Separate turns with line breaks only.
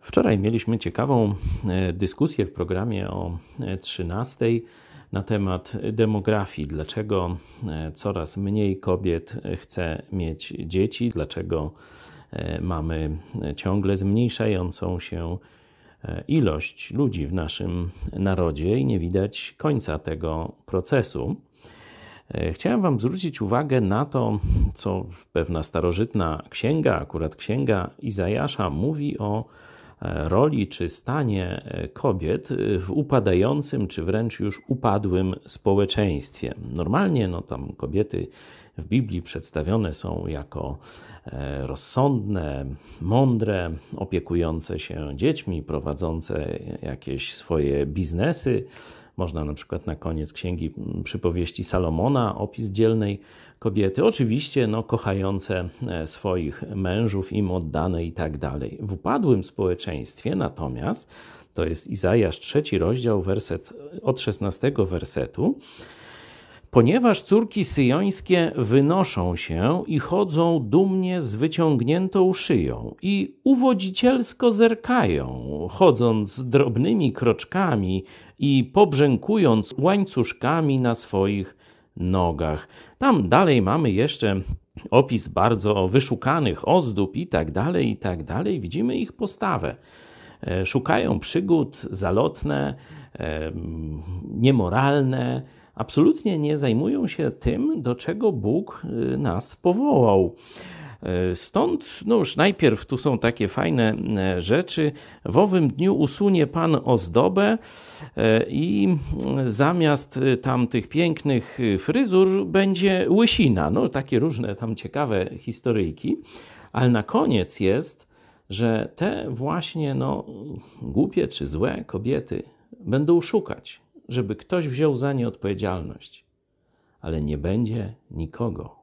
Wczoraj mieliśmy ciekawą e, dyskusję w programie o 13 na temat demografii. Dlaczego e, coraz mniej kobiet chce mieć dzieci? Dlaczego e, mamy ciągle zmniejszającą się ilość ludzi w naszym narodzie i nie widać końca tego procesu? Chciałem Wam zwrócić uwagę na to, co pewna starożytna księga, akurat księga Izajasza, mówi o roli czy stanie kobiet w upadającym, czy wręcz już upadłym społeczeństwie. Normalnie no, tam kobiety w Biblii przedstawione są jako e, rozsądne, mądre, opiekujące się dziećmi, prowadzące jakieś swoje biznesy można na przykład na koniec księgi mm, przypowieści Salomona, opis dzielnej kobiety, oczywiście no, kochające e, swoich mężów, im oddane i tak dalej. W upadłym społeczeństwie natomiast, to jest Izajasz trzeci rozdział, werset od 16 wersetu, Ponieważ córki syjońskie wynoszą się i chodzą dumnie z wyciągniętą szyją i uwodzicielsko zerkają, chodząc drobnymi kroczkami i pobrzękując łańcuszkami na swoich nogach. Tam dalej mamy jeszcze opis bardzo wyszukanych ozdób i tak dalej, i tak dalej. Widzimy ich postawę. E, szukają przygód zalotne, niemoralne, absolutnie nie zajmują się tym, do czego Bóg y, nas powołał. Y, stąd, no już najpierw tu są takie fajne y, rzeczy. W owym dniu usunie Pan ozdobę i zamiast tam tych pięknych fryzur będzie łysina. No takie różne tam ciekawe historyjki. Ale na koniec jest, że te właśnie no, głupie czy złe kobiety będą szukać żeby ktoś wziął za nie odpowiedzialność, ale nie będzie nikogo.